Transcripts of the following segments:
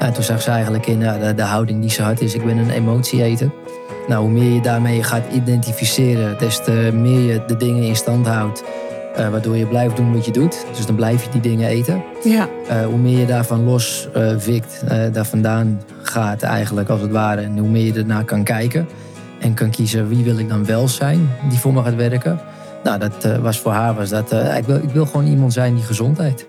Ja, toen zag ze eigenlijk in ja, de, de houding die ze had is, ik ben een emotieeter. Nou, hoe meer je daarmee gaat identificeren, des te meer je de dingen in stand houdt. eh, waardoor je blijft doen wat je doet. Dus dan blijf je die dingen eten. Ja, Eh, hoe meer je daarvan los eh vikt, eh, daar vandaan gaat eigenlijk als het ware. En hoe meer je ernaar kan kijken. En kan kiezen wie wil ik dan wel zijn die voor me gaat werken. Nou, dat eh, was voor haar was dat. eh, ik, wil, ik wil gewoon iemand zijn die gezondheid.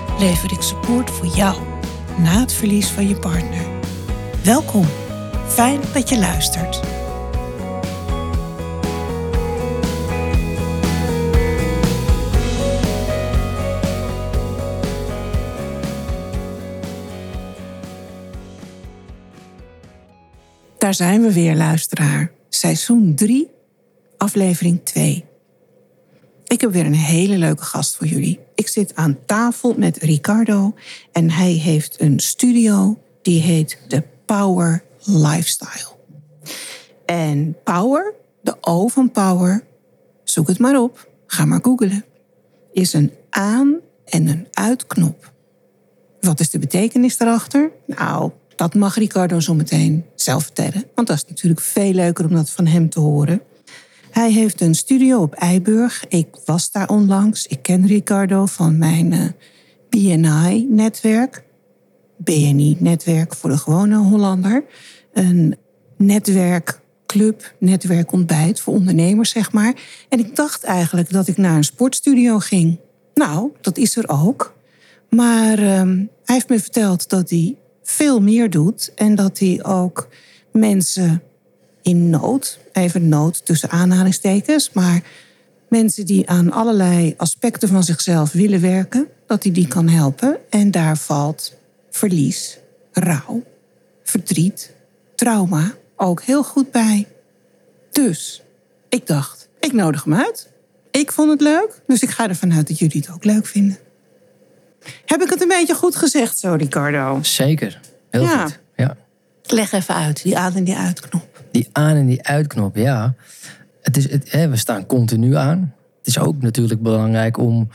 lever ik support voor jou na het verlies van je partner. Welkom. Fijn dat je luistert. Daar zijn we weer, luisteraar. Seizoen 3, aflevering 2. Ik heb weer een hele leuke gast voor jullie. Ik zit aan tafel met Ricardo en hij heeft een studio die heet The Power Lifestyle. En Power, de O van Power, zoek het maar op, ga maar googlen, is een aan- en een uitknop. Wat is de betekenis daarachter? Nou, dat mag Ricardo zo meteen zelf vertellen, want dat is natuurlijk veel leuker om dat van hem te horen. Hij heeft een studio op Eiburg. Ik was daar onlangs. Ik ken Ricardo van mijn eh, BNI-netwerk. BNI-netwerk voor de gewone Hollander. Een netwerkclub, netwerkontbijt voor ondernemers, zeg maar. En ik dacht eigenlijk dat ik naar een sportstudio ging. Nou, dat is er ook. Maar ehm, hij heeft me verteld dat hij veel meer doet. En dat hij ook mensen in nood, even nood tussen aanhalingstekens, maar mensen die aan allerlei aspecten van zichzelf willen werken, dat hij die kan helpen. En daar valt verlies, rouw, verdriet, trauma ook heel goed bij. Dus ik dacht, ik nodig hem uit. Ik vond het leuk, dus ik ga ervan uit dat jullie het ook leuk vinden. Heb ik het een beetje goed gezegd zo, Ricardo? Zeker. Heel Ja. goed. Ja. Leg even uit, die aan- en die uitknop. Die aan- en die uitknop, ja. Het is, het, hè, we staan continu aan. Het is ook natuurlijk belangrijk om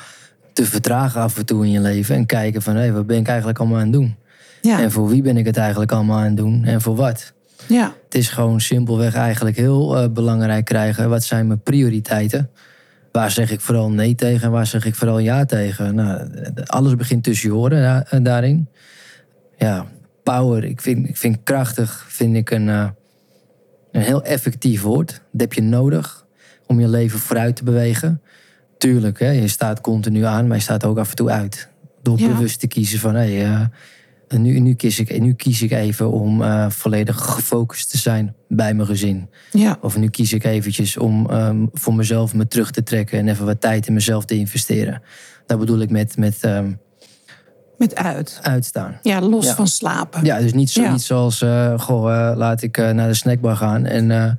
te vertragen af en toe in je leven. En kijken van, hé, wat ben ik eigenlijk allemaal aan het doen? Ja, En voor wie ben ik het eigenlijk allemaal aan het doen? En voor wat? ja, Het is gewoon simpelweg eigenlijk heel eh, belangrijk krijgen. Wat zijn mijn prioriteiten? Waar zeg ik vooral nee tegen en waar zeg ik vooral ja tegen? Nou, alles begint tussen je oren da- eh, daarin. Ja, power. Ik vind, ik vind krachtig vind ik een, eh, een heel effectief woord. Dat heb je nodig om je leven vooruit te bewegen. Tuurlijk, hè, je staat continu aan, maar je staat ook af en toe uit. Door Ja. bewust te kiezen van... Hey, eh, nu, nu, kies ik, nu kies ik even om eh, volledig gefocust te zijn bij mijn gezin. ja, Of nu kies ik eventjes om ehm, voor mezelf me terug te trekken en even wat tijd in mezelf te investeren. Dat bedoel ik met, met ehm, met uit. uitstaan. Ja, los Ja. van slapen. Ja, dus niet zoiets Ja. zoals, eh, goh, eh, laat ik eh, naar de snackbar gaan en eh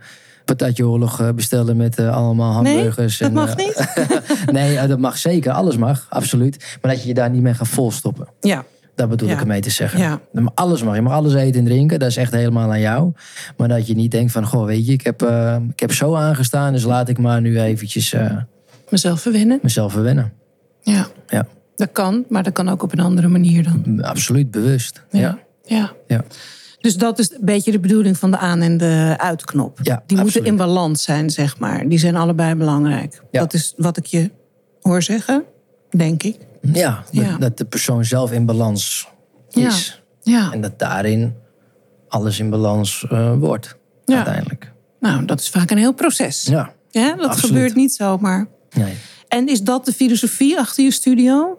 patatje oorlog bestellen met eh, allemaal Nee, hamburgers. dat en, mag niet. nee, dat mag zeker. Alles mag, absoluut. Maar dat je je daar niet mee gaat volstoppen. Ja, Dat bedoel Ja. ik ermee te zeggen. Ja. Maar Alles mag. Je mag alles eten en drinken. Dat is echt helemaal aan jou. Maar dat je niet denkt van... Goh, weet je, ik heb, ik heb zo aangestaan... dus laat ik maar nu eventjes eh, mezelf verwennen. mezelf verwennen. Ja, Ja, dat kan, maar dat kan ook op een andere manier dan. absoluut bewust. Ja. ja. Ja. Dus dat is een beetje de bedoeling van de aan- en de uitknop. Ja, Die moeten in balans zijn, zeg maar. Die zijn allebei belangrijk. Ja. Dat is wat ik je hoor zeggen, denk ik. Ja, dat, Ja. dat de persoon zelf in balans is. Ja, En dat daarin alles in balans eh, wordt. Ja. Uiteindelijk. nou, dat is vaak een heel proces. Ja, Ja, dat Absoluut. gebeurt niet zomaar. nee. En is dat de filosofie achter je studio?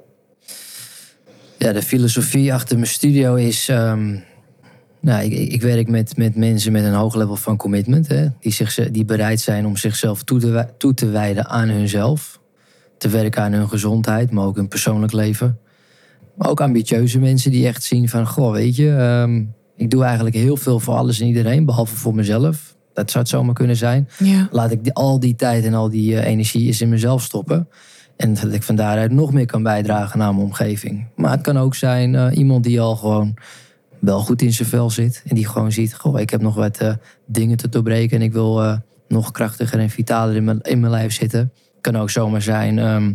Ja, de filosofie achter mijn studio is. ehm, nou, ik, ik werk met, met mensen met een hoog level van commitment. Hè, die, zich, die bereid zijn om zichzelf toe te, toe te wijden aan hunzelf. te werken aan hun gezondheid, maar ook hun persoonlijk leven. Maar ook ambitieuze mensen die echt zien van, goh, weet je, ehm, ik doe eigenlijk heel veel voor alles en iedereen, behalve voor mezelf. Dat zou het zomaar kunnen zijn. Ja. Laat ik die, al die tijd en al die eh, energie eens in mezelf stoppen. En dat ik van daaruit nog meer kan bijdragen naar mijn omgeving. Maar het kan ook zijn eh, iemand die al gewoon wel goed in zijn vel zit. En die gewoon ziet, goh, ik heb nog wat eh, dingen te doorbreken. En ik wil eh, nog krachtiger en vitaler in mijn, in mijn lijf zitten. Kan ook zomaar zijn, ehm,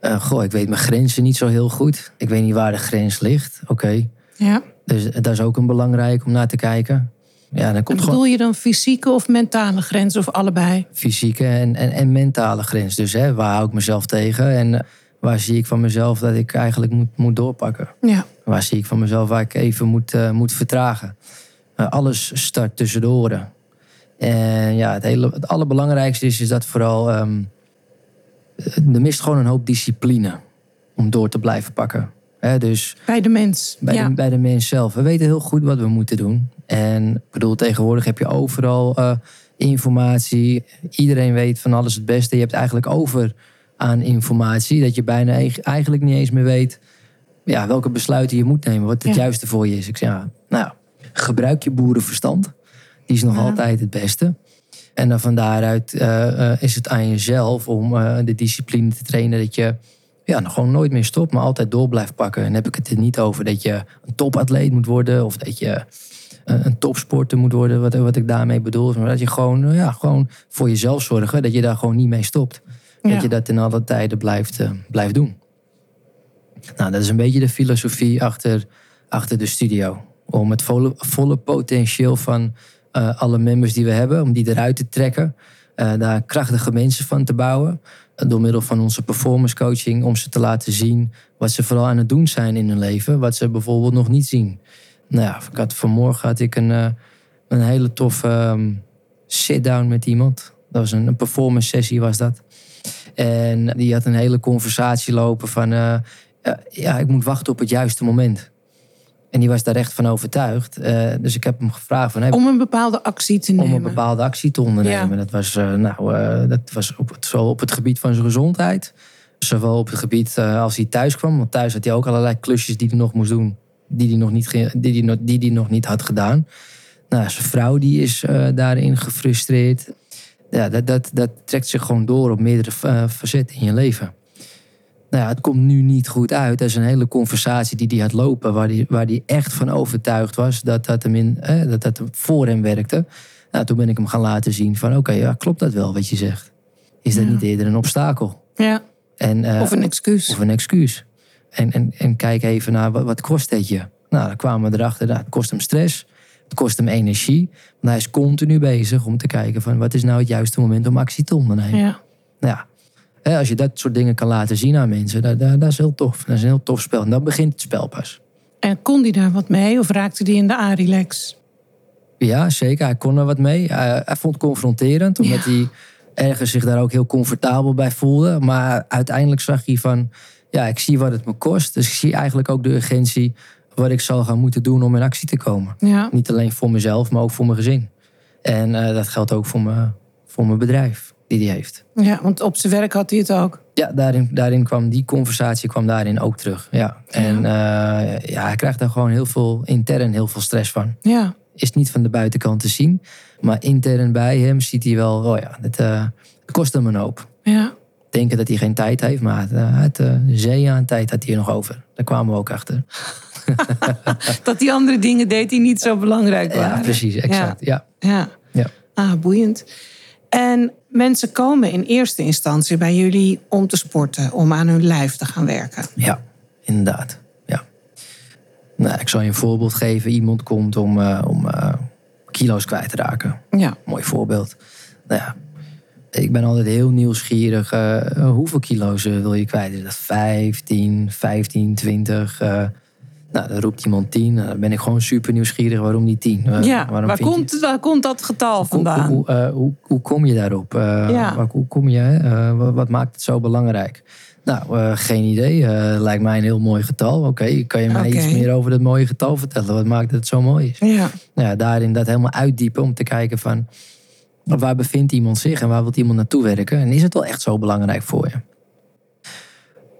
eh, goh, ik weet mijn grenzen niet zo heel goed. Ik weet niet waar de grens ligt. Oké, ja. dus dat is ook een belangrijk om naar te kijken. Ja, dan En komt gewoon bedoel je dan fysieke of mentale grens of allebei? fysieke en, en, en mentale grens. Dus hè, waar hou ik mezelf tegen? En eh, waar zie ik van mezelf dat ik eigenlijk moet, moet doorpakken? Ja. Waar zie ik van mezelf waar ik even moet, eh, moet vertragen? Eh, alles start tussen de oren. En ja, het, hele, het allerbelangrijkste is, is dat vooral... ehm, er mist gewoon een hoop discipline om door te blijven pakken. Dus Bij de mens. bij, ja. de, bij de mens zelf. We weten heel goed wat we moeten doen. En ik bedoel, tegenwoordig heb je overal eh, informatie. Iedereen weet van alles het beste. Je hebt eigenlijk over aan informatie. Dat je bijna eig- eigenlijk niet eens meer weet ja, welke besluiten je moet nemen. Wat het Ja. juiste voor je is. Ik zeg, ja, nou, gebruik je boerenverstand. Die is nog Ja. altijd het beste. En dan van daaruit eh, eh, is het aan jezelf om de discipline te trainen dat je ja, nog gewoon nooit meer stopt, maar altijd door blijft pakken. En dan heb ik het er niet over dat je een topatleet moet worden of dat je een, topsporter moet worden, wat, wat ik daarmee bedoel. Maar dat je gewoon, eh, ja, gewoon voor jezelf zorgen, dat je daar gewoon niet mee stopt. Ja. Dat je dat in alle tijden blijft, eh, blijft doen. Nou, dat is een beetje de filosofie achter, achter de studio. Om het volle, volle potentieel van eh, alle members die we hebben, om die eruit te trekken. eh, daar krachtige mensen van te bouwen. door middel van onze performance coaching. Om ze te laten zien wat ze vooral aan het doen zijn in hun leven. Wat ze bijvoorbeeld nog niet zien. Nou ja, ik had, vanmorgen had ik een, eh, een hele toffe ehm, sit-down met iemand. Dat was een, een performance sessie was dat. En die had een hele conversatie lopen van... eh, ja, ja, ik moet wachten op het juiste moment. En die was daar echt van overtuigd. Eh, dus ik heb hem gevraagd van... hey, Om een bepaalde actie te nemen. om een bepaalde actie te ondernemen. Ja. Dat was, eh, nou, eh, dat was op het, op het gebied van zijn gezondheid... zowel op het gebied eh, als hij thuis kwam. Want thuis had hij ook allerlei klusjes die hij nog moest doen... die hij nog niet, die die nog, die die nog niet had gedaan. Nou, zijn vrouw die is eh, daarin gefrustreerd. Ja, dat, dat, dat trekt zich gewoon door op meerdere eh, facetten in je leven. Nou ja, het komt nu niet goed uit. Dat is een hele conversatie die hij had lopen... waar hij waar die echt van overtuigd was dat dat, hem in, eh, dat dat voor hem werkte. Nou, toen ben ik hem gaan laten zien van... oké, ja, klopt dat wel wat je zegt? Is dat Ja. niet eerder een obstakel? Ja. En, Of een excuus. of een excuus. En, en, en kijk even naar wat, wat kost het je. Nou, dan kwamen we erachter, nou, het kost hem stress. Het kost hem energie. Want hij is continu bezig om te kijken van... wat is nou het juiste moment om actie te ondernemen. Ja. Nou ja, als je dat soort dingen kan laten zien aan mensen... Dat, dat, dat is heel tof. Dat is een heel tof spel. En dan begint het spel pas. En kon die daar wat mee of raakte die in de A-relax? Ja, zeker. Hij kon er wat mee. Hij, hij vond het confronterend, omdat Ja. hij ergens zich daar ook heel comfortabel bij voelde. Maar uiteindelijk zag hij van, ja, ik zie wat het me kost. Dus ik zie eigenlijk ook de urgentie wat ik zal gaan moeten doen om in actie te komen. Ja. Niet alleen voor mezelf, maar ook voor mijn gezin. En eh, dat geldt ook voor mijn, voor mijn bedrijf die hij heeft. ja, want op zijn werk had hij het ook. Ja, daarin, daarin kwam die conversatie kwam daarin ook terug. Ja. En eh, ja, hij krijgt daar gewoon heel veel intern heel veel stress van Ja. is niet van de buitenkant te zien. Maar intern bij hem ziet hij wel, oh ja, het, eh, het kost hem een hoop. Ja. Denken dat hij geen tijd heeft, maar het, eh, het uh, zee aan tijd had hij er nog over. Daar kwamen we ook achter. Dat die andere dingen deed die niet zo belangrijk waren. Ja, precies, exact. Ja. Ja. Ja. Ah, boeiend. En mensen komen in eerste instantie bij jullie om te sporten, om aan hun lijf te gaan werken. Ja, inderdaad. Ja. Nou, ik zal je een voorbeeld geven. Iemand komt om, eh, om eh, kilo's kwijt te raken. Ja. Mooi voorbeeld. Nou ja, ik ben altijd heel nieuwsgierig. eh, hoeveel kilo's eh, wil je kwijt? Is dat 15, 15, 20? eh, nou, dan roept iemand 10. Nou, dan ben ik gewoon super nieuwsgierig. Waarom die 10? Eh, ja. waarom Waar, je- komt, waar komt dat getal vandaan? hoe, eh, hoe, hoe kom je daarop? Ja. waar- hoe kom je? wat, wat maakt het zo belangrijk? Nou, geen idee. Lijkt mij een heel mooi getal. Oké, kan je mij iets meer over dat mooie getal vertellen? Wat maakt dat het zo mooi is? Ja. Nou ja, daarin dat helemaal uitdiepen om te kijken van... waar bevindt iemand zich en waar wil iemand naartoe werken? En is het wel echt zo belangrijk voor je?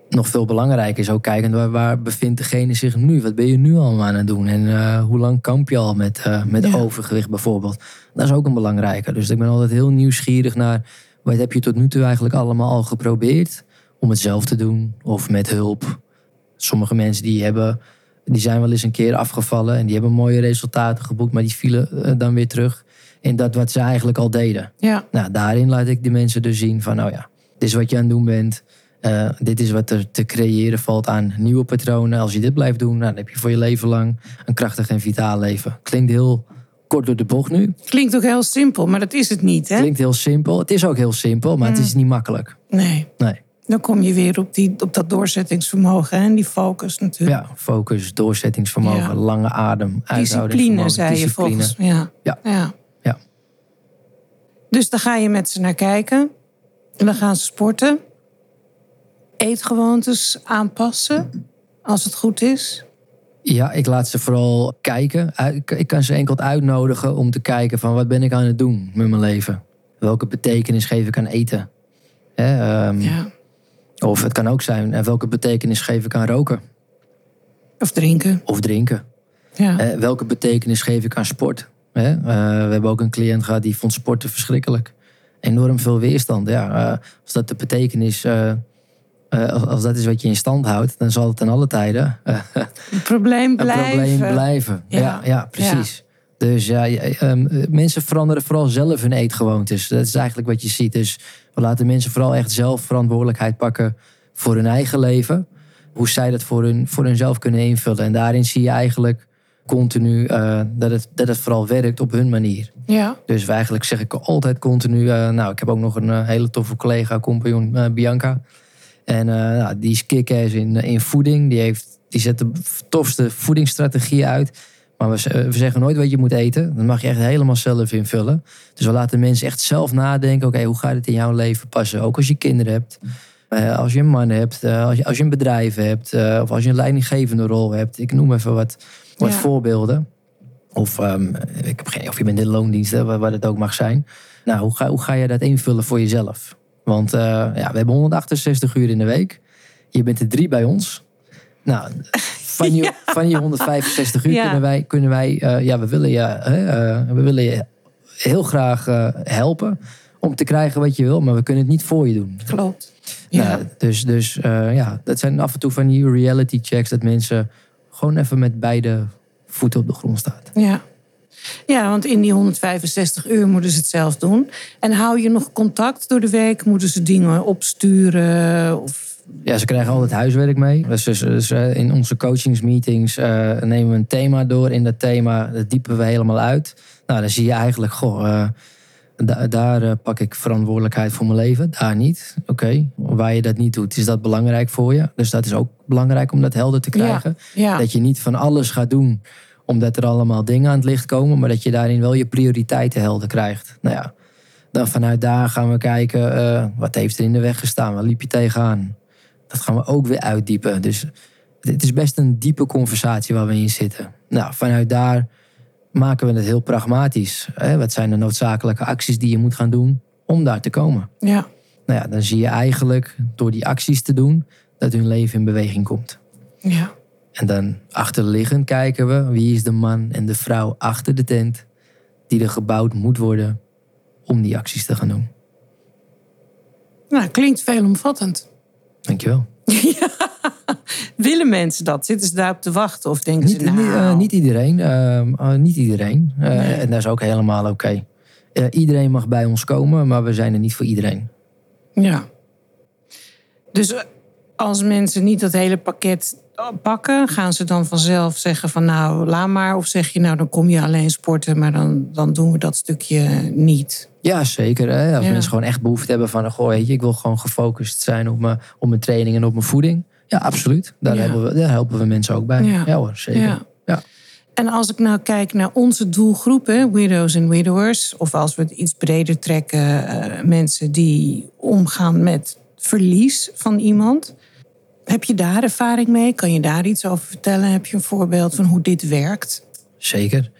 Nog veel belangrijker is ook kijken waar, waar bevindt degene zich nu? Wat ben je nu allemaal aan het doen? En uh, hoe lang kamp je al met, uh, met ja. overgewicht bijvoorbeeld? Dat is ook een belangrijke. Dus ik ben altijd heel nieuwsgierig naar wat heb je tot nu toe eigenlijk allemaal al geprobeerd om het zelf te doen of met hulp. Sommige mensen die hebben, die zijn wel eens een keer afgevallen en die hebben mooie resultaten geboekt, maar die vielen uh, dan weer terug in dat wat ze eigenlijk al deden. Ja. Nou, daarin laat ik de mensen dus zien van, nou ja, dit is wat je aan het doen bent. Uh, dit is wat er te creëren valt aan nieuwe patronen. Als je dit blijft doen, nou, dan heb je voor je leven lang een krachtig en vitaal leven. Klinkt heel kort door de bocht nu. Klinkt ook heel simpel, maar dat is het niet, hè? Klinkt heel simpel. Het is ook heel simpel, maar mm. het is niet makkelijk. Nee. Nee. Dan kom je weer op, die, op dat doorzettingsvermogen en die focus natuurlijk. Ja, focus, doorzettingsvermogen, ja. lange adem, Discipline, zei je volgens. Ja. ja. ja. Dus dan ga je met ze naar kijken. En dan gaan ze sporten. Eetgewoontes aanpassen, als het goed is. Ja, ik laat ze vooral kijken. Ik kan ze enkel uitnodigen om te kijken van wat ben ik aan het doen met mijn leven. Welke betekenis geef ik aan eten? Hè, um, ja. Of het kan ook zijn, welke betekenis geef ik aan roken? Of drinken. Of drinken. Ja. Eh, welke betekenis geef ik aan sport? Eh, we hebben ook een cliënt gehad die vond sporten verschrikkelijk. Enorm veel weerstand. Ja, uh, als dat de betekenis, uh, als dat is wat je in stand houdt, dan zal het ten alle tijden een probleem blijven. Een probleem blijven. Ja, ja, ja precies. Ja. Dus ja, um, mensen veranderen vooral zelf hun eetgewoontes. Dat is eigenlijk wat je ziet. Dus we laten mensen vooral echt zelf verantwoordelijkheid pakken voor hun eigen leven. Hoe zij dat voor, hun, voor hunzelf kunnen invullen. En daarin zie je eigenlijk continu uh, dat, het, dat het vooral werkt op hun manier. Ja. Dus eigenlijk zeg ik altijd continu... Uh, nou, ik heb ook nog een uh, hele toffe collega, compagnon Bianca. En nou, die is kick in, in voeding. Die, heeft, die zet de tofste voedingsstrategie uit... Maar we, we, zeggen nooit wat je moet eten. Dat mag je echt helemaal zelf invullen. Dus we laten mensen echt zelf nadenken. Oké, okay, hoe gaat het in jouw leven passen? Ook als je kinderen hebt. Als je een man hebt. Als, je, als je een bedrijf hebt. Of als je een leidinggevende rol hebt. Ik noem even wat, wat ja. voorbeelden. Of um, ik heb geen of je bent in loondienst. Waar, waar het ook mag zijn. Nou, hoe ga, hoe ga je dat invullen voor jezelf? Want ja, we hebben 168 uur in de week. Je bent er drie bij ons. Nou, van je, ja. van je 165 uur ja. kunnen wij, kunnen wij uh, ja, we willen je, uh, we willen je heel graag helpen om te krijgen wat je wil, maar we kunnen het niet voor je doen. Klopt. Ja. Nou, dus dus ja, dat zijn af en toe van die reality checks dat mensen gewoon even met beide voeten op de grond staan. Ja. Ja, want in die 165 uur moeten ze het zelf doen. En hou je nog contact door de week? Moeten ze dingen opsturen? Of ja, ze krijgen altijd huiswerk mee. Dus, dus, dus in onze coachingsmeetings uh, nemen we een thema door. In dat thema dat diepen we helemaal uit. Nou, dan zie je eigenlijk, goh, uh, da daar uh, pak ik verantwoordelijkheid voor mijn leven. Daar niet. Oké, okay. waar je dat niet doet, is dat belangrijk voor je. Dus dat is ook belangrijk om dat helder te krijgen. Ja, ja. Dat je niet van alles gaat doen omdat er allemaal dingen aan het licht komen. Maar dat je daarin wel je prioriteiten helder krijgt. Nou ja, dan vanuit daar gaan we kijken, wat heeft er in de weg gestaan? Waar liep je tegenaan? Dat gaan we ook weer uitdiepen. Dus het is best een diepe conversatie waar we in zitten. Nou, vanuit daar maken we het heel pragmatisch. Wat zijn de noodzakelijke acties die je moet gaan doen om daar te komen? Ja. Nou ja, dan zie je eigenlijk door die acties te doen dat hun leven in beweging komt. Ja. En dan achterliggend kijken we wie is de man en de vrouw achter de tent die er gebouwd moet worden om die acties te gaan doen. Nou, klinkt veelomvattend. Dankjewel. Ja. Willen mensen dat? Zitten ze daarop te wachten? Of denken niet, ze nou... Niet, uh, niet iedereen. Uh, uh, niet iedereen. Nee. En dat is ook helemaal oké. Okay. iedereen mag bij ons komen, maar we zijn er niet voor iedereen. Ja. Dus als mensen niet dat hele pakket pakken, gaan ze dan vanzelf zeggen van nou, laat maar. Of zeg je nou, dan kom je alleen sporten, maar dan, dan doen we dat stukje niet. Ja, zeker. Hè? Als ja. mensen gewoon echt behoefte hebben van, goh, weet je, ik wil gewoon gefocust zijn op mijn, op mijn training en op mijn voeding. Ja, absoluut. Daar. Helpen, we, daar helpen we mensen ook bij. Ja. Hoor, zeker. Ja. En als ik nou kijk naar onze doelgroepen, widows en widowers, of als we het iets breder trekken, eh, mensen die omgaan met verlies van iemand. Heb je daar ervaring mee? Kan je daar iets over vertellen? Heb je een voorbeeld van hoe dit werkt? Zeker.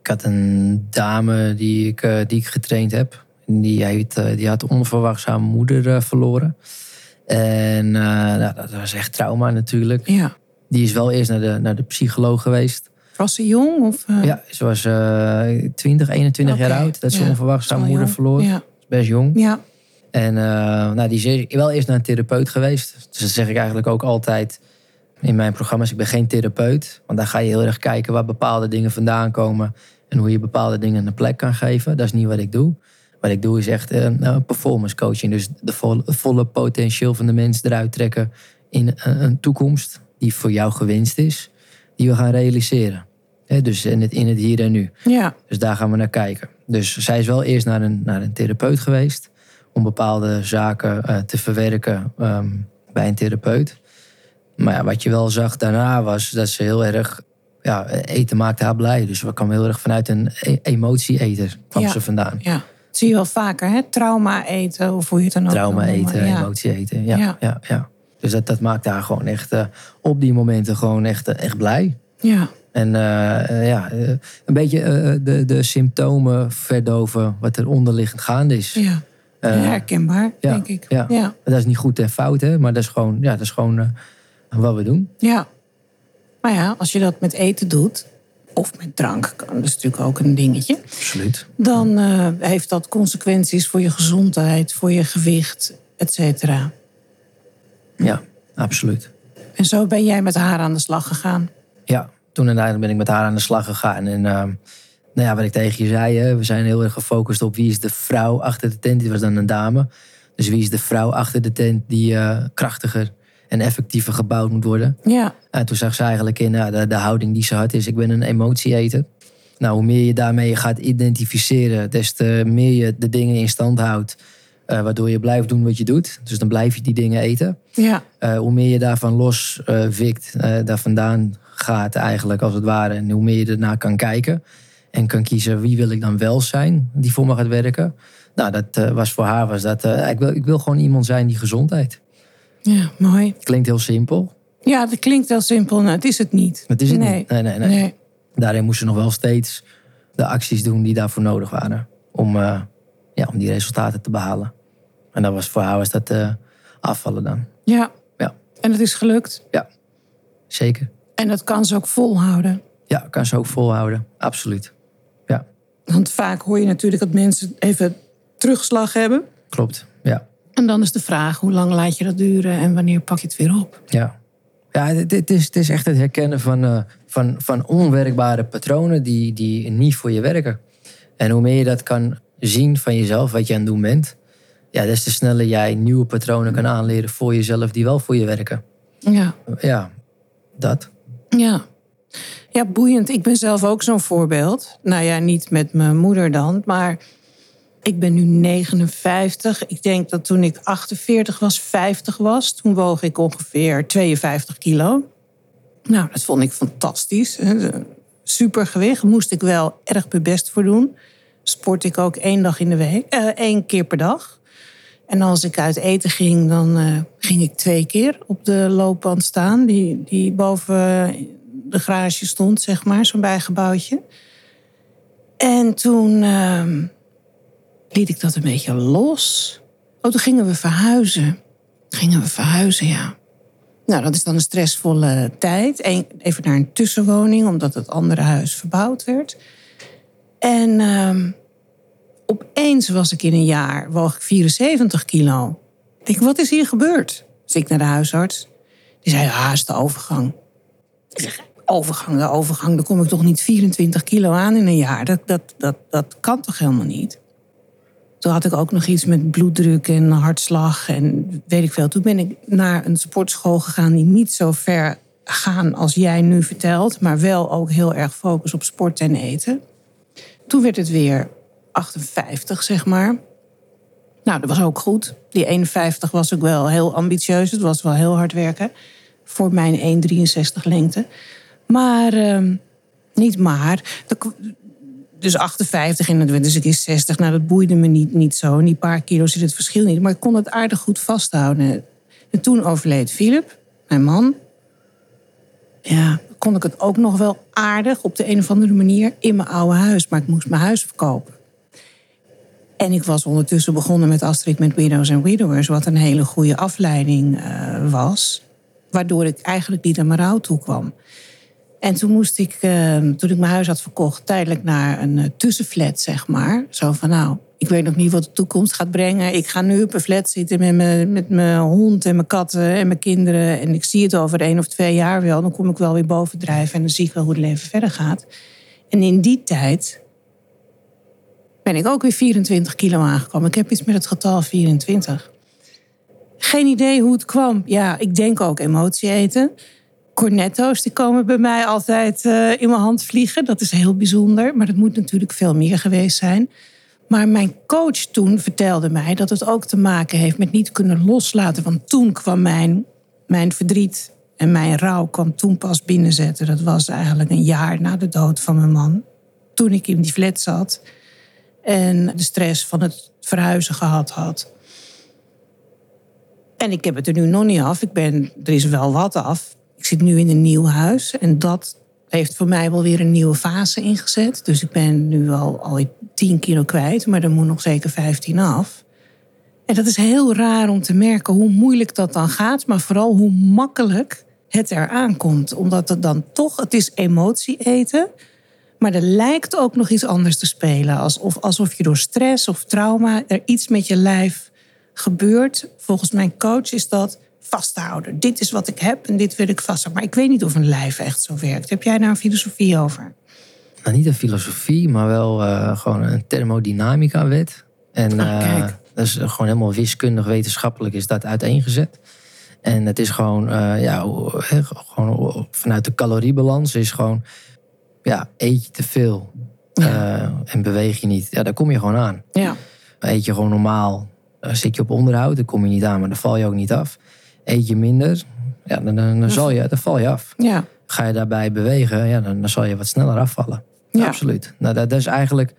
Ik had een dame die ik, eh, die ik getraind heb. Die, eh, die had onverwachts haar moeder verloren. En eh, nou, dat was echt trauma natuurlijk. Ja. Die is wel eerst naar de, naar de psycholoog geweest. Was ze jong? Of, eh, Ja, ze was eh 20, 21 jaar oud. Dat ze ja, onverwachts dat haar moeder jong. verloor. Ja. Best jong. ja. En eh, nou, die is wel eerst naar een therapeut geweest. Dus dat zeg ik eigenlijk ook altijd in mijn programma's. Ik ben geen therapeut. Want daar ga je heel erg kijken waar bepaalde dingen vandaan komen. En hoe je bepaalde dingen een plek kan geven. Dat is niet wat ik doe. Wat ik doe is echt eh, nou, performance coaching. Dus de volle, volle potentieel van de mens eruit trekken in een, een toekomst die voor jou gewenst is. Die we gaan realiseren. Dus in het, in het hier en nu. ja. Dus daar gaan we naar kijken. Dus zij is wel eerst naar een, naar een therapeut geweest. Om bepaalde zaken eh, te verwerken ehm, bij een therapeut. Maar ja, wat je wel zag daarna was dat ze heel erg... Ja, eten maakte haar blij. Dus we kwamen heel erg vanuit een e- emotie-eter kwam Ja. ze vandaan. ja. Dat zie je wel vaker, hè? Trauma eten, of hoe je het dan ook Trauma eten, Ja. emotie eten. Ja, Ja. ja. Ja, Dus dat, dat maakte haar gewoon echt eh, op die momenten gewoon echt, eh, echt blij. Ja. En eh, ja, een beetje de, de symptomen verdoven wat er onderliggend gaande is. ja. Herkenbaar, ja, denk ik. ja. ja. Dat is niet goed en fout, hè? maar dat is gewoon, ja, dat is gewoon wat we doen. Ja. Maar ja, als je dat met eten doet, of met drank, kan, dat is natuurlijk ook een dingetje. Absoluut. Dan eh, heeft dat consequenties voor je gezondheid, voor je gewicht, et cetera. Ja, absoluut. En zo ben jij met haar aan de slag gegaan. Ja, toen uiteindelijk ben ik met haar aan de slag gegaan. En ehm, nou ja, wat ik tegen je zei, hè, we zijn heel erg gefocust op wie is de vrouw achter de tent. Die was dan een dame. Dus wie is de vrouw achter de tent die eh, krachtiger en effectiever gebouwd moet worden. Ja, En toen zag ze eigenlijk in nou, de, de houding die ze had is, ik ben een emotieeter. Nou, hoe meer je daarmee gaat identificeren, des te meer je de dingen in stand houdt. eh, waardoor je blijft doen wat je doet. Dus dan blijf je die dingen eten. ja, Eh, hoe meer je daarvan los eh wikt, eh, daar vandaan gaat eigenlijk als het ware. En hoe meer je ernaar kan kijken. En kan kiezen wie wil ik dan wel zijn die voor me gaat werken. Nou, dat eh, was voor haar was dat. eh, ik, wil, ik wil gewoon iemand zijn die gezondheid. Ja, mooi. Klinkt heel simpel. Ja, dat klinkt wel simpel. Nou, het is het niet. Het is het nee. niet. Nee, nee, nee. Nee. Daarin moest ze nog wel steeds de acties doen die daarvoor nodig waren. Om, eh, ja, om die resultaten te behalen. En dat was voor haar was dat eh, afvallen dan. Ja. Ja. En het is gelukt. Ja, zeker. En dat kan ze ook volhouden. Ja, kan ze ook volhouden. Absoluut. Ja, Want vaak hoor je natuurlijk dat mensen even terugslag hebben. klopt. Ja, En dan is de vraag, hoe lang laat je dat duren en wanneer pak je het weer op? ja. Ja, het, is, het is echt het herkennen van, eh, van, van onwerkbare patronen die, die niet voor je werken. En hoe meer je dat kan zien van jezelf, wat je aan het doen bent, ja, des te sneller jij nieuwe patronen kan aanleren voor jezelf die wel voor je werken. Ja. Ja, dat. Ja. Ja, boeiend. Ik ben zelf ook zo'n voorbeeld. Nou ja, niet met mijn moeder dan, maar ik ben nu 59. Ik denk dat toen ik 48 was, 50 was, toen woog ik ongeveer 52 kilo. Nou, dat vond ik fantastisch. Supergewicht. Moest ik wel erg mijn best voor doen. Sport ik ook één dag in de week, eh, één keer per dag. En als ik uit eten ging, dan eh, ging ik twee keer op de loopband staan. Die, die boven de garage stond, zeg maar, zo'n bijgebouwtje. En toen ehm, liet ik dat een beetje los. Oh, toen gingen we verhuizen. Gingen we verhuizen, ja. Nou, dat is dan een stressvolle tijd. Eén- Even naar een tussenwoning, omdat het andere huis verbouwd werd. En ehm, opeens was ik in een jaar, woog ik 74 kilo. Ik denk, wat is hier gebeurd? Dus ik naar de huisarts. Die zei, ja, is de overgang. Ik zeg, overgang, de overgang, dan kom ik toch niet 24 kilo aan in een jaar. Dat, dat, dat, dat kan toch helemaal niet? Toen had ik ook nog iets met bloeddruk en hartslag en weet ik veel. Toen ben ik naar een sportschool gegaan die niet zo ver gaan als jij nu vertelt, maar wel ook heel erg focus op sport en eten. Toen werd het weer 58, zeg maar. Nou, dat was ook goed. Die 51 was ook wel heel ambitieus. Het was wel heel hard werken voor mijn 1,63 lengte. Maar, ehm, niet maar. Dus 58 en het dus ik is 60. Nou, dat boeide me niet, niet zo. En die paar kilo zit het verschil niet. Maar ik kon het aardig goed vasthouden. En toen overleed Philip, mijn man. Ja, kon ik het ook nog wel aardig op de een of andere manier in mijn oude huis. Maar ik moest mijn huis verkopen. En ik was ondertussen begonnen met Astrid met Widows and Widowers, wat een hele goede afleiding uh, was. Waardoor ik eigenlijk niet aan mijn rouw toe kwam. En toen moest ik, uh, toen ik mijn huis had verkocht, tijdelijk naar een uh, tussenflat, zeg maar. Zo van, nou, ik weet nog niet wat de toekomst gaat brengen. Ik ga nu op een flat zitten met mijn, met mijn hond en mijn katten en mijn kinderen. En ik zie het over één of twee jaar wel. Dan kom ik wel weer bovendrijven en dan zie ik wel hoe het leven verder gaat. En in die tijd ben ik ook weer 24 kilo aangekomen. Ik heb iets met het getal 24. Geen idee hoe het kwam. Ja, ik denk ook emotie eten. Cornetto's die komen bij mij altijd uh, in mijn hand vliegen. Dat is heel bijzonder. Maar dat moet natuurlijk veel meer geweest zijn. Maar mijn coach toen vertelde mij dat het ook te maken heeft met niet kunnen loslaten. Want toen kwam mijn, mijn verdriet en mijn rouw kwam toen pas binnenzetten. Dat was eigenlijk een jaar na de dood van mijn man. Toen ik in die flat zat en de stress van het verhuizen gehad had. En ik heb het er nu nog niet af. Ik ben, er is wel wat af. Ik zit nu in een nieuw huis en dat heeft voor mij wel weer een nieuwe fase ingezet. Dus ik ben nu al, al 10 kilo kwijt, maar er moet nog zeker 15 af. En dat is heel raar om te merken hoe moeilijk dat dan gaat, maar vooral hoe makkelijk het eraan komt. Omdat het dan toch, het is emotie eten, maar er lijkt ook nog iets anders te spelen. Alsof, alsof je door stress of trauma er iets met je lijf gebeurt. Volgens mijn coach is dat vasthouden. Dit is wat ik heb en dit wil ik vasthouden. Maar ik weet niet of een lijf echt zo werkt. Heb jij daar een filosofie over? Nou, niet een filosofie, maar wel uh, gewoon een thermodynamica-wet. En ah, uh, dat is gewoon helemaal wiskundig, wetenschappelijk is dat uiteengezet. En het is gewoon, uh, ja, gewoon vanuit de caloriebalans is gewoon, ja, eet je te veel ja. en beweeg je niet, ja, daar kom je gewoon aan. Ja. Eet je gewoon normaal, zit je op onderhoud, dan kom je niet aan, maar dan val je ook niet af. Eet je minder, ja, dan, dan, dan, zal je, dan val je af. Ja. Ga je daarbij bewegen, ja, dan, dan zal je wat sneller afvallen. Ja. Absoluut. Nou, dat, dat, is eigenlijk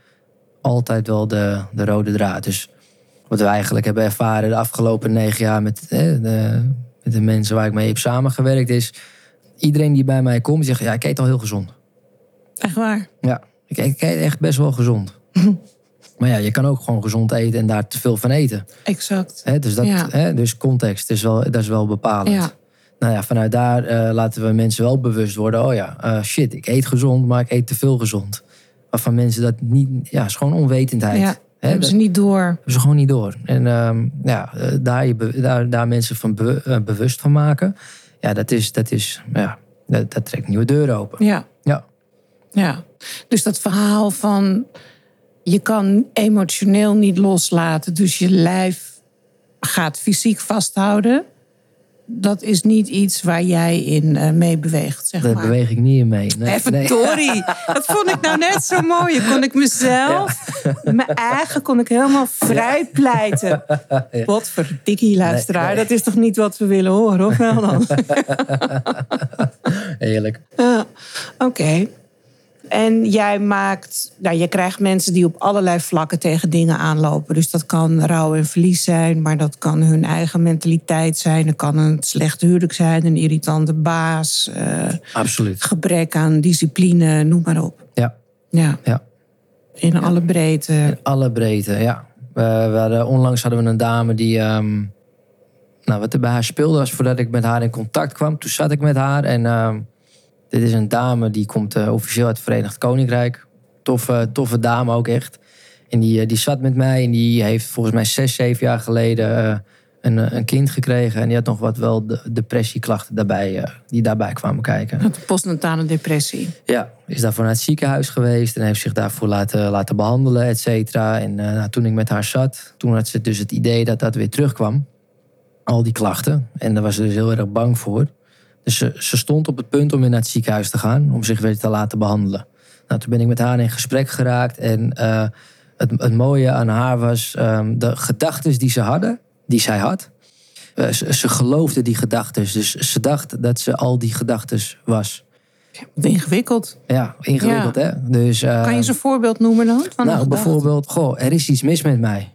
altijd wel de, de rode draad. Dus wat we eigenlijk hebben ervaren de afgelopen negen jaar met, de, met de mensen waar ik mee heb samengewerkt, is iedereen die bij mij komt, zegt: Ja, ik eet al heel gezond. Echt waar? Ja, ik, ik eet echt best wel gezond. Maar ja, je kan ook gewoon gezond eten en daar te veel van eten. Exact. He, dus, dat, Ja. dus context is wel, dat is wel bepalend. Ja. Nou ja, vanuit daar eh, laten we mensen wel bewust worden. Oh ja, eh, shit, ik eet gezond, maar ik eet te veel gezond. Waarvan mensen dat niet... Ja, is gewoon onwetendheid. Ja, hebben dat ze niet door. hebben ze gewoon niet door. En ehm, ja, eh, daar, je daar, daar mensen van be- bewust van maken... Ja, dat is... Dat, is, ja, dat, dat trekt nieuwe deuren open. Ja. Ja. Ja, dus dat verhaal van je kan emotioneel niet loslaten, dus je lijf gaat fysiek vasthouden. Dat is niet iets waar jij in eh, mee beweegt, zeg Daar maar. beweeg ik niet in mee. Nee, Even nee. Tori, dat vond ik nou net zo mooi. Kon ik mezelf, mijn eigen, kon ik helemaal vrij pleiten. Wat voor dikkie luisteraar. Nee. Dat is toch niet wat we willen horen, of wel dan? Heerlijk. Ja, Oké. En jij maakt, nou, je krijgt mensen die op allerlei vlakken tegen dingen aanlopen. Dus dat kan rouw en verlies zijn, maar dat kan hun eigen mentaliteit zijn. Dat kan een slecht huwelijk zijn, een irritante baas, eh, Absoluut. gebrek aan discipline, noem maar op. Ja, Ja, ja. in alle breedte. Alle breedte, ja. We, we hadden, onlangs hadden we een dame die... ehm, nou, wat er bij haar speelde was voordat ik met haar in contact kwam. Toen zat ik met haar en... ehm, dit is een dame die komt eh, officieel uit het Verenigd Koninkrijk. Toffe, toffe dame ook echt. En die, eh, die zat met mij en die heeft volgens mij zes, zeven jaar geleden... eh, een, een kind gekregen. En die had nog wat wel de, depressieklachten daarbij, die daarbij kwamen kijken. Postnatale depressie. Ja, is daarvoor naar het ziekenhuis geweest en heeft zich daarvoor laten, laten behandelen, et cetera. En nou, toen ik met haar zat, toen had ze dus het idee dat dat weer terugkwam. Al die klachten. En daar was ze dus heel erg bang voor. Dus ze, ze stond op het punt om weer naar het ziekenhuis te gaan, om zich weer te laten behandelen. Nou, toen ben ik met haar in gesprek geraakt. En eh, het, het mooie aan haar was ehm, de gedachten die ze hadden, die zij had. Eh, ze, ze geloofde die gedachten. Dus ze dacht dat ze al die gedachten was. Ingewikkeld. Ja, ingewikkeld Ja. hè. Dus, eh, Kan je eens een voorbeeld noemen dan? Van nou, bijvoorbeeld, goh, er is iets mis met mij.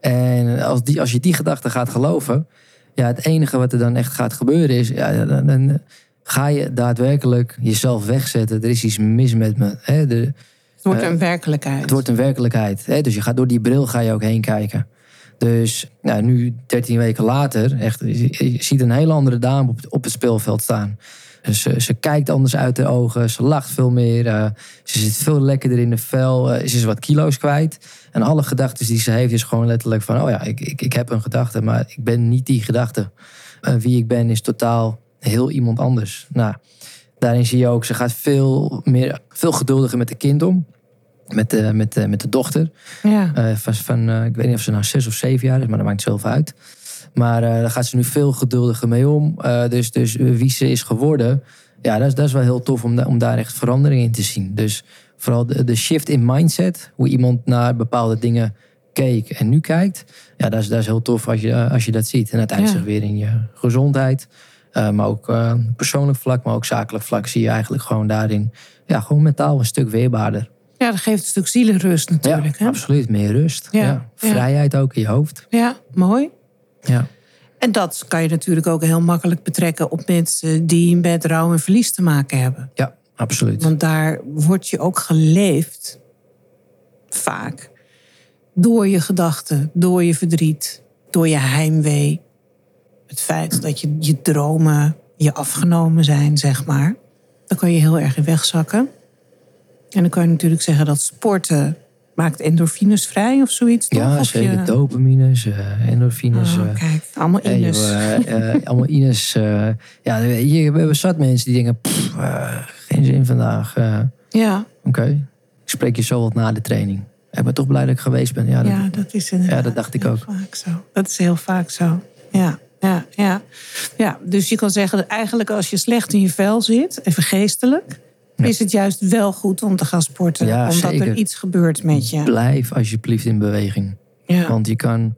En als, die, als je die gedachte gaat geloven, ja, het enige wat er dan echt gaat gebeuren is, ja, dan, dan ga je daadwerkelijk jezelf wegzetten. Er is iets mis met me. Hè? De, Het wordt een werkelijkheid. Het wordt een werkelijkheid. Hè? Dus je gaat door die bril ga je ook heen kijken. Dus nou, nu, 13 weken later, echt, je ziet een hele andere dame op, op het speelveld staan. Ze, ze, kijkt anders uit de ogen, ze lacht veel meer, uh, ze zit veel lekkerder in de vel, uh, ze is wat kilo's kwijt. En alle gedachten die ze heeft is gewoon letterlijk van, oh ja, ik, ik, ik heb een gedachte, maar ik ben niet die gedachte. Uh, wie ik ben is totaal heel iemand anders. Nou, daarin zie je ook, ze gaat veel, meer, veel geduldiger met de kind om. Met de, met de, met de dochter. Ja. Van, van ik weet niet of ze nou zes of zeven jaar is, maar dat maakt zelf uit. Maar uh, daar gaat ze nu veel geduldiger mee om. dus, dus wie ze is geworden, ja, dat is, dat is wel heel tof om, da om daar echt verandering in te zien. Dus vooral de, de shift in mindset, hoe iemand naar bepaalde dingen keek en nu kijkt. Ja, dat is, dat is heel tof als je, als je dat ziet. En uiteindelijk ja. weer in je gezondheid. Uh, maar ook uh, persoonlijk vlak, maar ook zakelijk vlak zie je eigenlijk gewoon daarin ja, gewoon mentaal een stuk weerbaarder. Ja, dat geeft een stuk zielenrust natuurlijk. Ja, hè? absoluut. Meer rust. Ja. ja. Vrijheid ook in je hoofd. Ja, mooi. Ja. En dat kan je natuurlijk ook heel makkelijk betrekken op mensen die met rouw en verlies te maken hebben. Ja, absoluut. Want daar word je ook geleefd, vaak, door je gedachten, door je verdriet, door je heimwee. Het feit dat je, je dromen je afgenomen zijn, zeg maar. Dan kan je heel erg in wegzakken. En dan kan je natuurlijk zeggen dat sporten maakt endorfines vrij of zoiets. Toch? Ja, zeker. je... Dopamines, uh, endorfines. Oh, uh, kijk, allemaal ines. Uh, allemaal ines. ja, hier, we hebben zat mensen die denken, pff, geen zin vandaag. ja. Oké, okay. ik spreek je zo wat na de training. Ik ben toch blij dat ik geweest ben. Ja, dat, ja, dat is inderdaad ja, dat dacht ik ook. Vaak zo. Dat is heel vaak zo. Ja, ja, ja. ja, dus je kan zeggen dat eigenlijk als je slecht in je vel zit, even geestelijk, ja. is het juist wel goed om te gaan sporten. Ja, omdat zeker. er iets gebeurt met je. Blijf alsjeblieft in beweging. Ja. Want je kan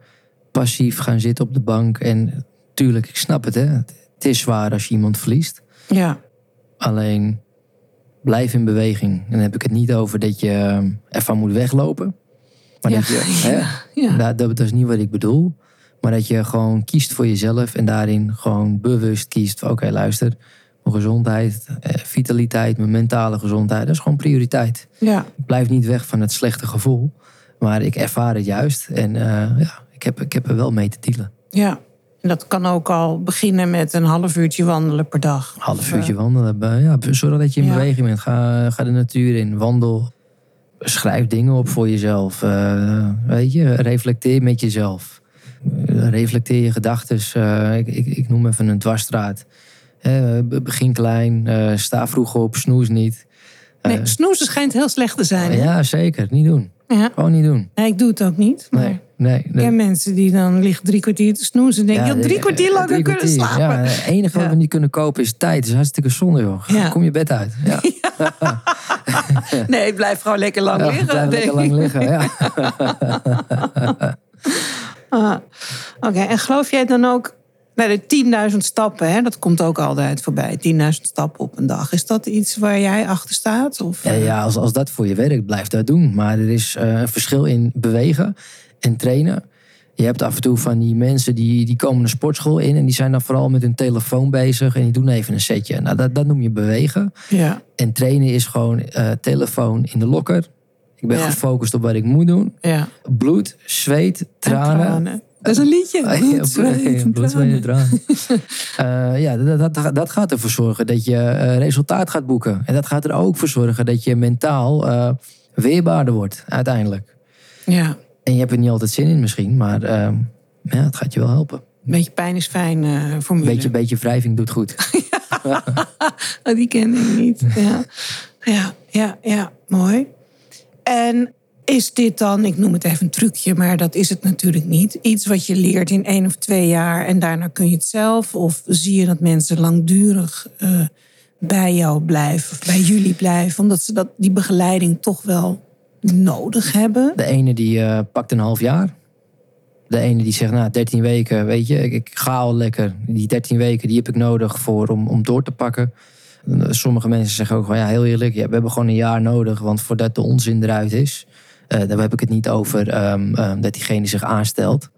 passief gaan zitten op de bank. En tuurlijk, ik snap het, hè. Het is zwaar als je iemand verliest. Ja. Alleen blijf in beweging. En dan heb ik het niet over dat je ervan moet weglopen. Maar Ja, dat je, hè, ja. Dat, dat is niet wat ik bedoel. Maar dat je gewoon kiest voor jezelf en daarin gewoon bewust kiest. Oké, luister, mijn gezondheid, eh, vitaliteit, mijn mentale gezondheid, dat is gewoon prioriteit. Ja. Ik blijf niet weg van het slechte gevoel, maar ik ervaar het juist. En eh, ja, ik heb, ik heb er wel mee te dealen. ja. En dat kan ook al beginnen met een half uurtje wandelen per dag. Half uurtje eh, wandelen. Ja, zorg dat je in Ja. beweging bent. Ga, ga de natuur in, wandel. Schrijf dingen op voor jezelf. weet je, reflecteer met jezelf. Reflecteer je gedachten. ik, ik, ik noem even een dwarsstraat. Be- begin klein, eh, sta vroeg op, snoes niet. Nee, Eh, snoezen schijnt heel slecht te zijn. ja, zeker. Niet doen. Ja. Gewoon niet doen. Nee, ik doe het ook niet. Maar Nee, nee. ik ken mensen die dan liggen drie kwartier te snoezen. En denken, ja, drie kwartier langer drie kunnen kwartier. slapen. Ja, het enige wat we niet kunnen kopen is tijd. Dat is hartstikke zonde, joh. Kom je bed uit. Ja. Nee, blijf gewoon lekker lang liggen. blijf lekker lang liggen. Ja. Ah, Oké, en geloof jij dan ook bij de 10.000 stappen, hè, dat komt ook altijd voorbij, 10.000 stappen op een dag. Is dat iets waar jij achter staat? Of, Ja, ja als, als dat voor je werkt, blijf dat doen. Maar er is eh, een verschil in bewegen en trainen. Je hebt af en toe van die mensen die, die komen de sportschool in... en die zijn dan vooral met hun telefoon bezig... en die doen even een setje. Nou, dat, dat noem je bewegen. Ja, En trainen is gewoon eh, telefoon in de lokker. Ik ben Ja. gefocust op wat ik moet doen. ja. Bloed, zweet, tranen. Dat is een liedje. Ah, ja, Bloed, zweet tranen. dat, dat, dat gaat ervoor zorgen dat je eh, resultaat gaat boeken. En dat gaat er ook voor zorgen dat je mentaal eh, weerbaarder wordt, uiteindelijk. Ja, En je hebt er niet altijd zin in misschien, maar eh, ja, het gaat je wel helpen. een beetje pijn is fijn eh formule. Beetje, beetje wrijving doet goed. Oh, die ken ik niet. Ja. ja, ja, ja, mooi. En is dit dan, ik noem het even een trucje, maar dat is het natuurlijk niet. Iets wat je leert in één of twee jaar en daarna kun je het zelf? Of zie je dat mensen langdurig eh, bij jou blijven of bij jullie blijven, omdat ze dat, die begeleiding toch wel nodig hebben? De ene die eh, pakt een half jaar. De ene die zegt, nou, 13 weken, weet je, ik, ga al lekker. Die 13 weken, die heb ik nodig voor, om, om door te pakken. Sommige mensen zeggen ook ja, heel eerlijk, we hebben gewoon een jaar nodig, want voordat de onzin eruit is, daar heb ik het niet over ehm, ehm, dat diegene zich aanstelt.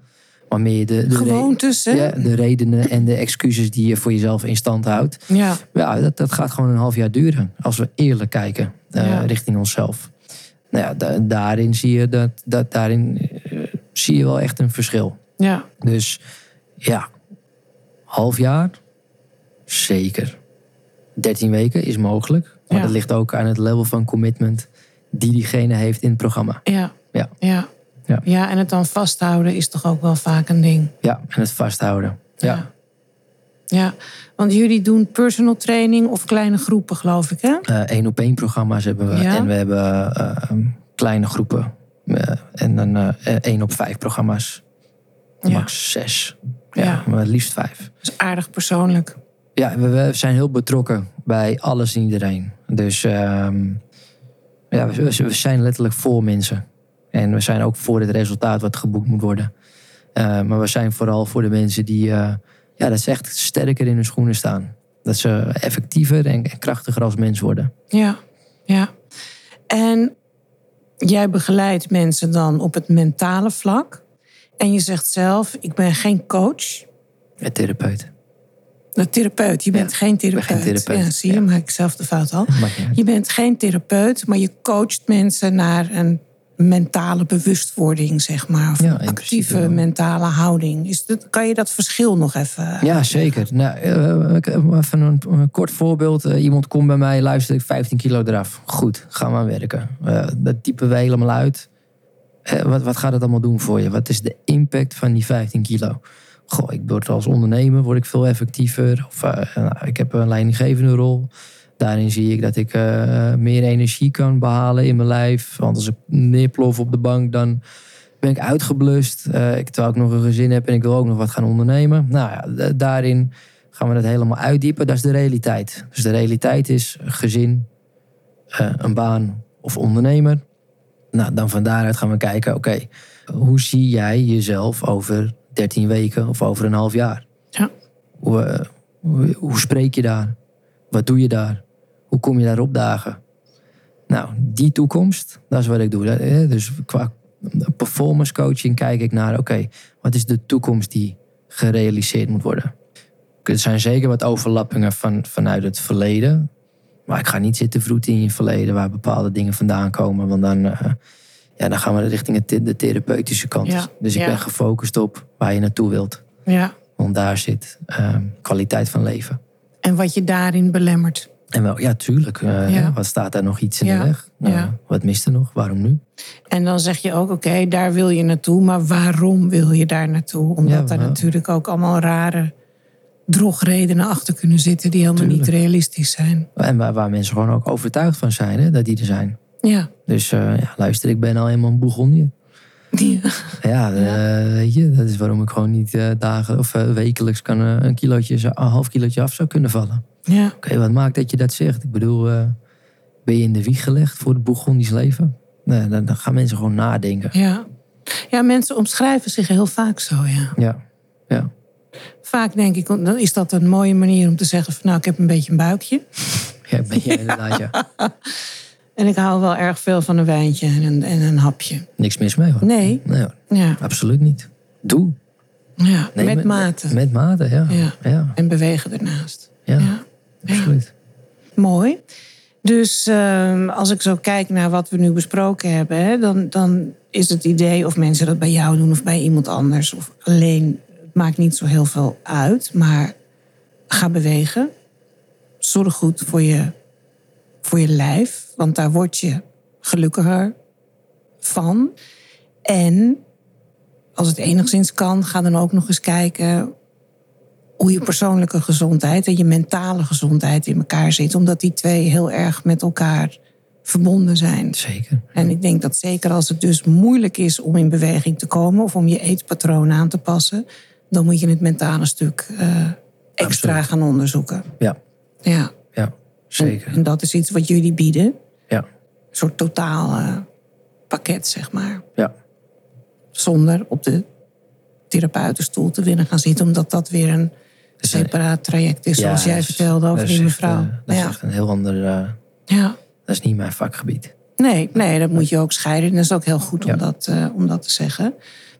Maar meer de, de, Gewoontes, hè? ja, de redenen en de excuses die je voor jezelf in stand houdt. Ja, Ja, dat, dat gaat gewoon een half jaar duren. Als we eerlijk kijken eh, Ja. richting onszelf. Nou ja, da- daarin zie je dat, dat daarin eh, zie je wel echt een verschil. Ja. Dus ja, half jaar, zeker. 13 weken is mogelijk. Maar Ja. dat ligt ook aan het level van commitment die diegene heeft in het programma. Ja. Ja. Ja. Ja. ja, en het dan vasthouden is toch ook wel vaak een ding. Ja, en het vasthouden. Ja, Ja. Ja, want jullie doen personal training of kleine groepen, geloof ik, hè? één op één programma's hebben we. Ja. En we hebben eh, kleine groepen. Eh, en dan eh, één op vijf programma's. Max zes. Ja, maar liefst vijf. Dat is aardig persoonlijk. Ja, we, we zijn heel betrokken bij alles en iedereen. Dus ehm, ja, we, we zijn letterlijk voor mensen. En we zijn ook voor het resultaat wat geboekt moet worden. Eh, maar we zijn vooral voor de mensen die, eh, ja, dat ze echt sterker in hun schoenen staan. Dat ze effectiever en krachtiger als mens worden. Ja, ja. En jij begeleidt mensen dan op het mentale vlak. En je zegt zelf, ik ben geen coach. Een therapeut. Een therapeut. Je bent Ja, geen therapeut. geen therapeut, Ja, zie je, ja. maak ik zelf de fout al. Je bent geen therapeut, maar je coacht mensen naar een mentale bewustwording, zeg maar. Of Ja, principe actieve mentale houding. Is dat, kan je dat verschil nog even... Ja, zeker. Nou, eh, even een, een kort voorbeeld. Eh, iemand komt bij mij, luister ik 15 kilo eraf. Goed, gaan we aan werken. Eh, dat typen we helemaal uit. Eh, wat, wat gaat het allemaal doen voor je? Wat is de impact van die 15 kilo? Goh, ik word als ondernemer word ik veel effectiever. Of eh, nou, ik heb een leidinggevende rol. Daarin zie ik dat ik eh, meer energie kan behalen in mijn lijf. Want als ik neerplof op de bank, dan ben ik uitgeblust. Eh, ik, terwijl ik nog een gezin heb en ik wil ook nog wat gaan ondernemen. Nou ja, daarin gaan we het helemaal uitdiepen. Dat is de realiteit. Dus de realiteit is gezin, een baan of ondernemer. Nou, dan van daaruit gaan we kijken, oké, hoe zie jij jezelf over 13 weken of over een half jaar? Ja. Hoe, eh, hoe, hoe spreek je daar? Wat doe je daar? Hoe kom je daar opdagen? Nou, die toekomst, dat is wat ik doe. Eh, Dus qua performance coaching kijk ik naar, oké, wat is de toekomst die gerealiseerd moet worden? Er zijn zeker wat overlappingen van, vanuit het verleden. Maar ik ga niet zitten vroeten in je verleden waar bepaalde dingen vandaan komen. Want dan, eh, ja, dan gaan we richting het- de therapeutische kant. Ja, Dus ik ben gefocust op waar je naartoe wilt. Ja. Want daar zit eh, kwaliteit van leven. En wat je daarin belemmert. En wel, ja, tuurlijk. eh, Ja. Wat staat daar nog iets in Ja, de weg? Nou, ja. Wat mist er nog? Waarom nu? En dan zeg je ook, oké, daar wil je naartoe. Maar waarom wil je daar naartoe? Omdat daar natuurlijk ook allemaal rare drogredenen achter kunnen zitten... die helemaal niet realistisch zijn. En waar, waar mensen gewoon ook overtuigd van zijn, hè, dat die er zijn. Ja. Dus eh, ja, luister, ik ben al helemaal een Bourgondier. Ja. Ja, eh, weet je, dat is waarom ik gewoon niet eh, dagen of wekelijks kan een kilootje, een half kilootje af zou kunnen vallen. ja. Oké, wat maakt dat je dat zegt? Ik bedoel, ben je in de wieg gelegd voor het Bourgondisch leven? Nee, dan, dan gaan mensen gewoon nadenken. Ja. ja, mensen omschrijven zich heel vaak zo, ja. Ja, ja. Vaak denk ik, dan is dat een mooie manier om te zeggen... van nou, ik heb een beetje een buikje. Ja, ben je inderdaad, ja. En ik hou wel erg veel van een wijntje en een, en een hapje. Niks mis mee hoor. Nee, Nee hoor, ja, absoluut niet. Doe. ja Nee, met mate. Met mate, ja. Ja. ja. En bewegen ernaast. ja, Ja. absoluut. Mooi. Dus ehm, als ik zo kijk naar wat we nu besproken hebben, hè, dan, dan is het idee of mensen dat bij jou doen of bij iemand anders of alleen, het maakt niet zo heel veel uit, maar ga bewegen. Zorg goed voor je, voor je lijf, want daar word je gelukkiger van. En als het enigszins kan, ga dan ook nog eens kijken hoe je persoonlijke gezondheid en je mentale gezondheid in elkaar zit. Omdat die twee heel erg met elkaar verbonden zijn. Zeker. En ik denk dat zeker als het dus moeilijk is om in beweging te komen of om je eetpatroon aan te passen, dan moet je het mentale stuk eh, extra Absoluut. gaan onderzoeken. Ja, Ja. ja, zeker. en dat is iets wat jullie bieden. Ja, Een soort totaal eh, pakket, zeg maar. ja. Zonder op de therapeutenstoel te willen gaan zitten, omdat dat weer een separaat traject is, zoals jij is- vertelde over die mevrouw. eh, dat is echt een heel ander... eh, ja. dat is niet mijn vakgebied. Nee, nee, dat moet je ook scheiden. En dat is ook heel goed om, Ja. dat, om dat te zeggen.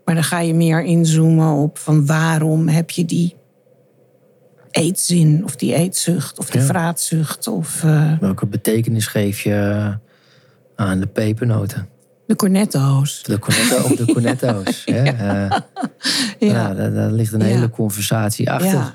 Maar dan ga je meer inzoomen op van waarom heb je die eetzin of die eetzucht of die Ja. vraatzucht. Of, eh, Welke betekenis geef je Aan de pepernoten. De cornetto's. De cornetto of de cornetto's. hè. Eh, Ja. nou, daar, daar ligt een Ja. hele conversatie achter. Ja.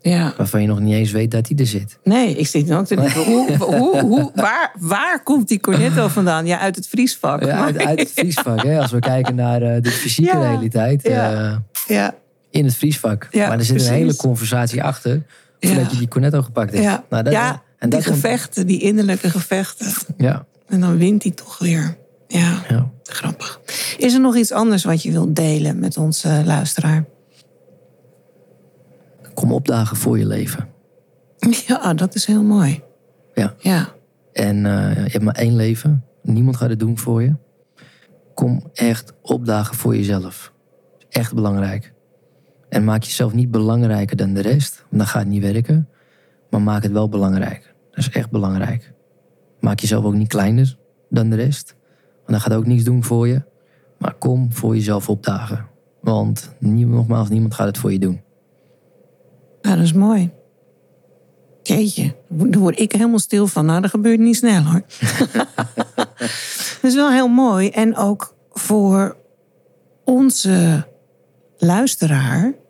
ja. Waarvan je nog niet eens weet dat hij er zit. Nee, ik zit ook te denken, hoe, hoe, hoe, waar, waar komt die cornetto vandaan? Ja, uit het vriesvak. Ja, uit, uit het vriesvak. Hè? Als we kijken naar eh, de fysieke Ja. realiteit. Ja. Ja, in het vriesvak. Ja, maar er zit precies. een hele conversatie achter. Voordat Ja. je die cornetto gepakt hebt. ja. Nou, dat, ja en die gevechten, die innerlijke gevechten. Ja, En dan wint hij toch weer. Ja, ja. grappig. Is er nog iets anders wat je wilt delen met onze luisteraar? Kom opdagen voor je leven. Ja, dat is heel mooi. Ja. Ja, En eh, je hebt maar één leven. Niemand gaat het doen voor je. Kom echt opdagen voor jezelf. Echt belangrijk. En maak jezelf niet belangrijker dan de rest. Want dan gaat het niet werken. Maar maak het wel belangrijk. Dat is echt belangrijk. Maak jezelf ook niet kleiner dan de rest. Want dan gaat ook niets doen voor je. Maar kom voor jezelf opdagen. Want nogmaals, niemand gaat het voor je doen. nou, dat is mooi. Jeetje, daar word ik helemaal stil van. Nou, dat gebeurt niet snel hoor. dat is wel heel mooi. En ook voor onze luisteraar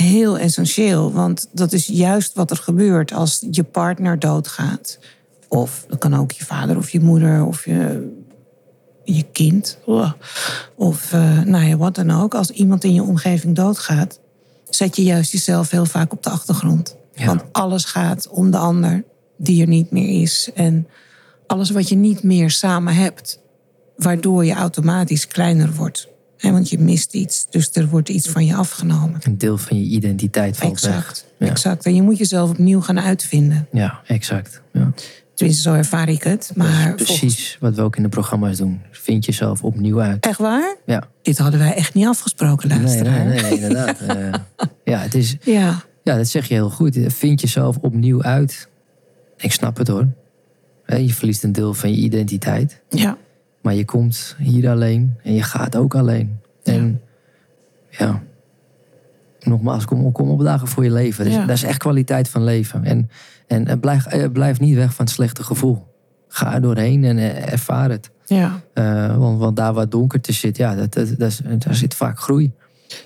heel essentieel. Want dat is juist wat er gebeurt als je partner doodgaat. Of dat kan ook je vader of je moeder of je, je kind. Of eh, nou ja, wat dan ook. Als iemand in je omgeving doodgaat, zet je juist jezelf heel vaak op de achtergrond. Ja. Want alles gaat om de ander die er niet meer is. En alles wat je niet meer samen hebt, waardoor je automatisch kleiner wordt. Want je mist iets, dus er wordt iets van je afgenomen. Een deel van je identiteit valt Exact, weg. Ja. exact. En je moet jezelf opnieuw gaan uitvinden. Ja, exact. Ja. Tenminste, zo ervaar ik het. Maar volgens- precies wat we ook in de programma's doen. Vind jezelf opnieuw uit. Echt waar? Ja. Dit hadden wij echt niet afgesproken, Nee, luisteraar. nee, nee, inderdaad. Eh, ja, het is, Ja, ja, dat zeg je heel goed. Vind jezelf opnieuw uit. Ik snap het hoor. Je verliest een deel van je identiteit. ja, Maar je komt hier alleen en je gaat ook alleen. En ja, nogmaals, kom, kom opdagen voor je leven. Dat is, Ja. dat is echt kwaliteit van leven. En, en, en blijf, eh, blijf niet weg van het slechte gevoel. Ga er doorheen en eh, ervaar het. ja. Eh, want, want daar waar donkerte zit, ja, dat, dat, daar zit vaak groei.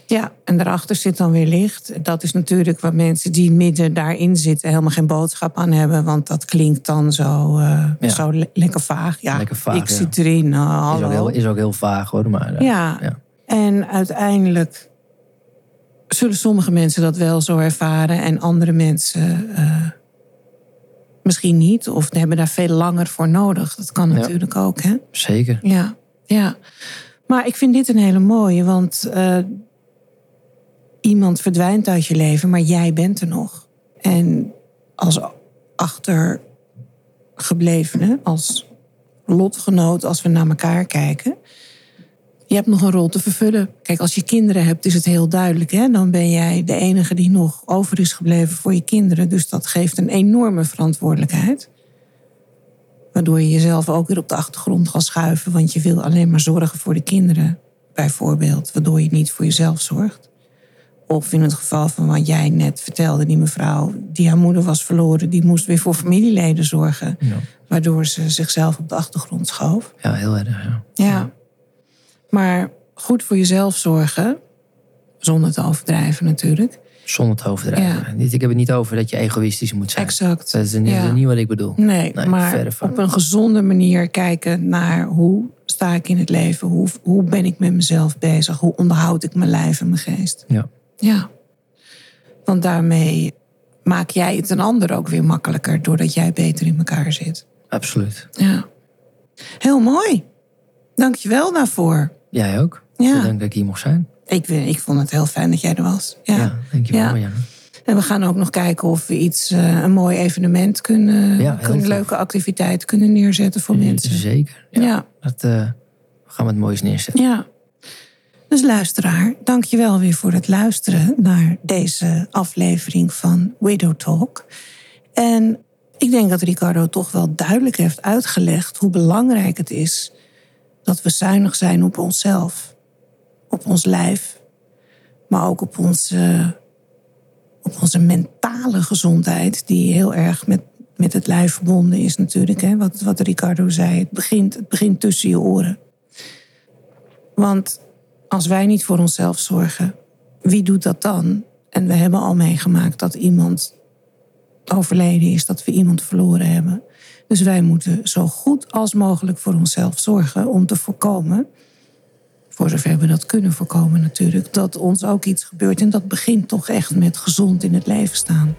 Ja, en daarachter zit dan weer licht. Dat is natuurlijk waar mensen die midden daarin zitten helemaal geen boodschap aan hebben. Want dat klinkt dan zo, eh, Ja. zo le- lekker vaag. Ja, Lekker vaag, ik ja. zit erin. nou, Is ook, heel, is ook heel vaag hoor. Maar, eh, Ja. ja. En uiteindelijk zullen sommige mensen dat wel zo ervaren en andere mensen eh, misschien niet. Of hebben daar veel langer voor nodig. Dat kan natuurlijk ook, hè? Zeker. Ja, ja. Maar ik vind dit een hele mooie, want eh, iemand verdwijnt uit je leven, maar jij bent er nog. En als achtergeblevene, als lotgenoot, als we naar elkaar kijken, je hebt nog een rol te vervullen. Kijk, als je kinderen hebt, is het heel duidelijk. Hè? Dan ben jij de enige die nog over is gebleven voor je kinderen. Dus dat geeft een enorme verantwoordelijkheid. Waardoor je jezelf ook weer op de achtergrond gaat schuiven. Want je wil alleen maar zorgen voor de kinderen, bijvoorbeeld. Waardoor je niet voor jezelf zorgt. Of in het geval van wat jij net vertelde, die mevrouw die haar moeder was verloren, die moest weer voor familieleden zorgen. Ja. Waardoor ze zichzelf op de achtergrond schoof. ja, heel erg. Ja. Ja. Maar goed voor jezelf zorgen, zonder te overdrijven natuurlijk. Zonder te overdrijven. Niet- Ik heb het niet over dat je egoïstisch moet zijn. Exact. Dat is niet, Ja. wat ik bedoel. Nee, Nee, maar op een gezonde manier kijken naar hoe sta ik in het leven? Hoe, hoe ben ik met mezelf bezig? Hoe onderhoud ik mijn lijf en mijn geest? Ja. Ja. Want daarmee maak jij het een ander ook weer makkelijker... doordat jij beter in elkaar zit. Absoluut. Ja. Heel mooi. Dank je wel daarvoor. Jij ook. Ja. Bedankt dat ik hier mocht zijn. Ik, ik vond het heel fijn dat jij er was. Ja. Ja, dankjewel. Ja. Marjane. En we gaan ook nog kijken of we iets, eh, een mooi evenement kunnen, Ja, heel kunnen tof. leuke activiteit kunnen neerzetten voor mensen. Zeker. Ja. Ja. Dat eh, gaan we het moois neerzetten. Ja. Dus luisteraar, dank je wel weer voor het luisteren naar deze aflevering van Widow Talk. En ik denk dat Ricardo toch wel duidelijk heeft uitgelegd hoe belangrijk het is dat we zuinig zijn op onszelf, op ons lijf, maar ook op onze, op onze mentale gezondheid, die heel erg met met het lijf verbonden is natuurlijk, hè, wat, wat Ricardo zei. Het begint, het begint tussen je oren. Want als wij niet voor onszelf zorgen, wie doet dat dan? En we hebben al meegemaakt dat iemand overleden is, dat we iemand verloren hebben. Dus wij moeten zo goed als mogelijk voor onszelf zorgen om te voorkomen, voor zover we dat kunnen voorkomen natuurlijk, dat ons ook iets gebeurt. En dat begint toch echt met gezond in het leven staan.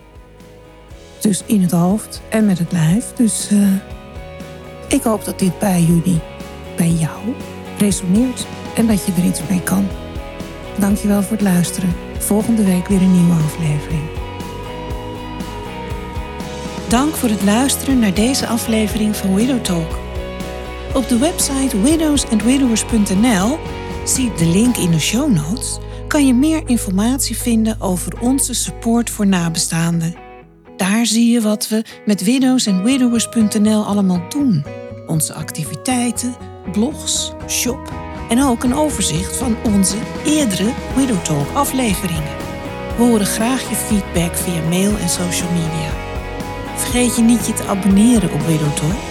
Dus in het hoofd en met het lijf. Dus uh, ik hoop dat dit bij jullie, bij jou, resoneert en dat je er iets mee kan. Dankjewel voor het luisteren. Volgende week weer een nieuwe aflevering. Dank voor het luisteren naar deze aflevering van Widow Talk. Op de website widowsandwidowers.nl, zie de link in de show notes, kan je meer informatie vinden over onze support voor nabestaanden. Daar zie je wat we met widowsandwidowers.nl allemaal doen. Onze activiteiten, blogs, shop en ook een overzicht van onze eerdere Widow Talk afleveringen. We horen graag je feedback via mail en social media. Vergeet je niet je te abonneren op Widow Talk,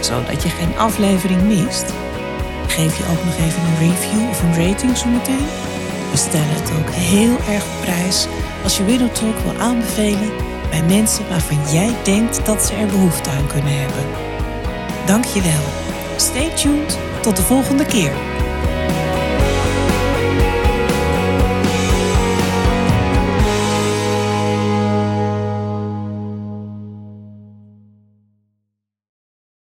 zodat je geen aflevering mist. Geef je ook nog even een review of een rating zometeen. We stellen het ook heel erg op prijs als je Widow Talk wil aanbevelen bij mensen waarvan jij denkt dat ze er behoefte aan kunnen hebben. Dank je wel. Stay tuned. Tot de volgende keer.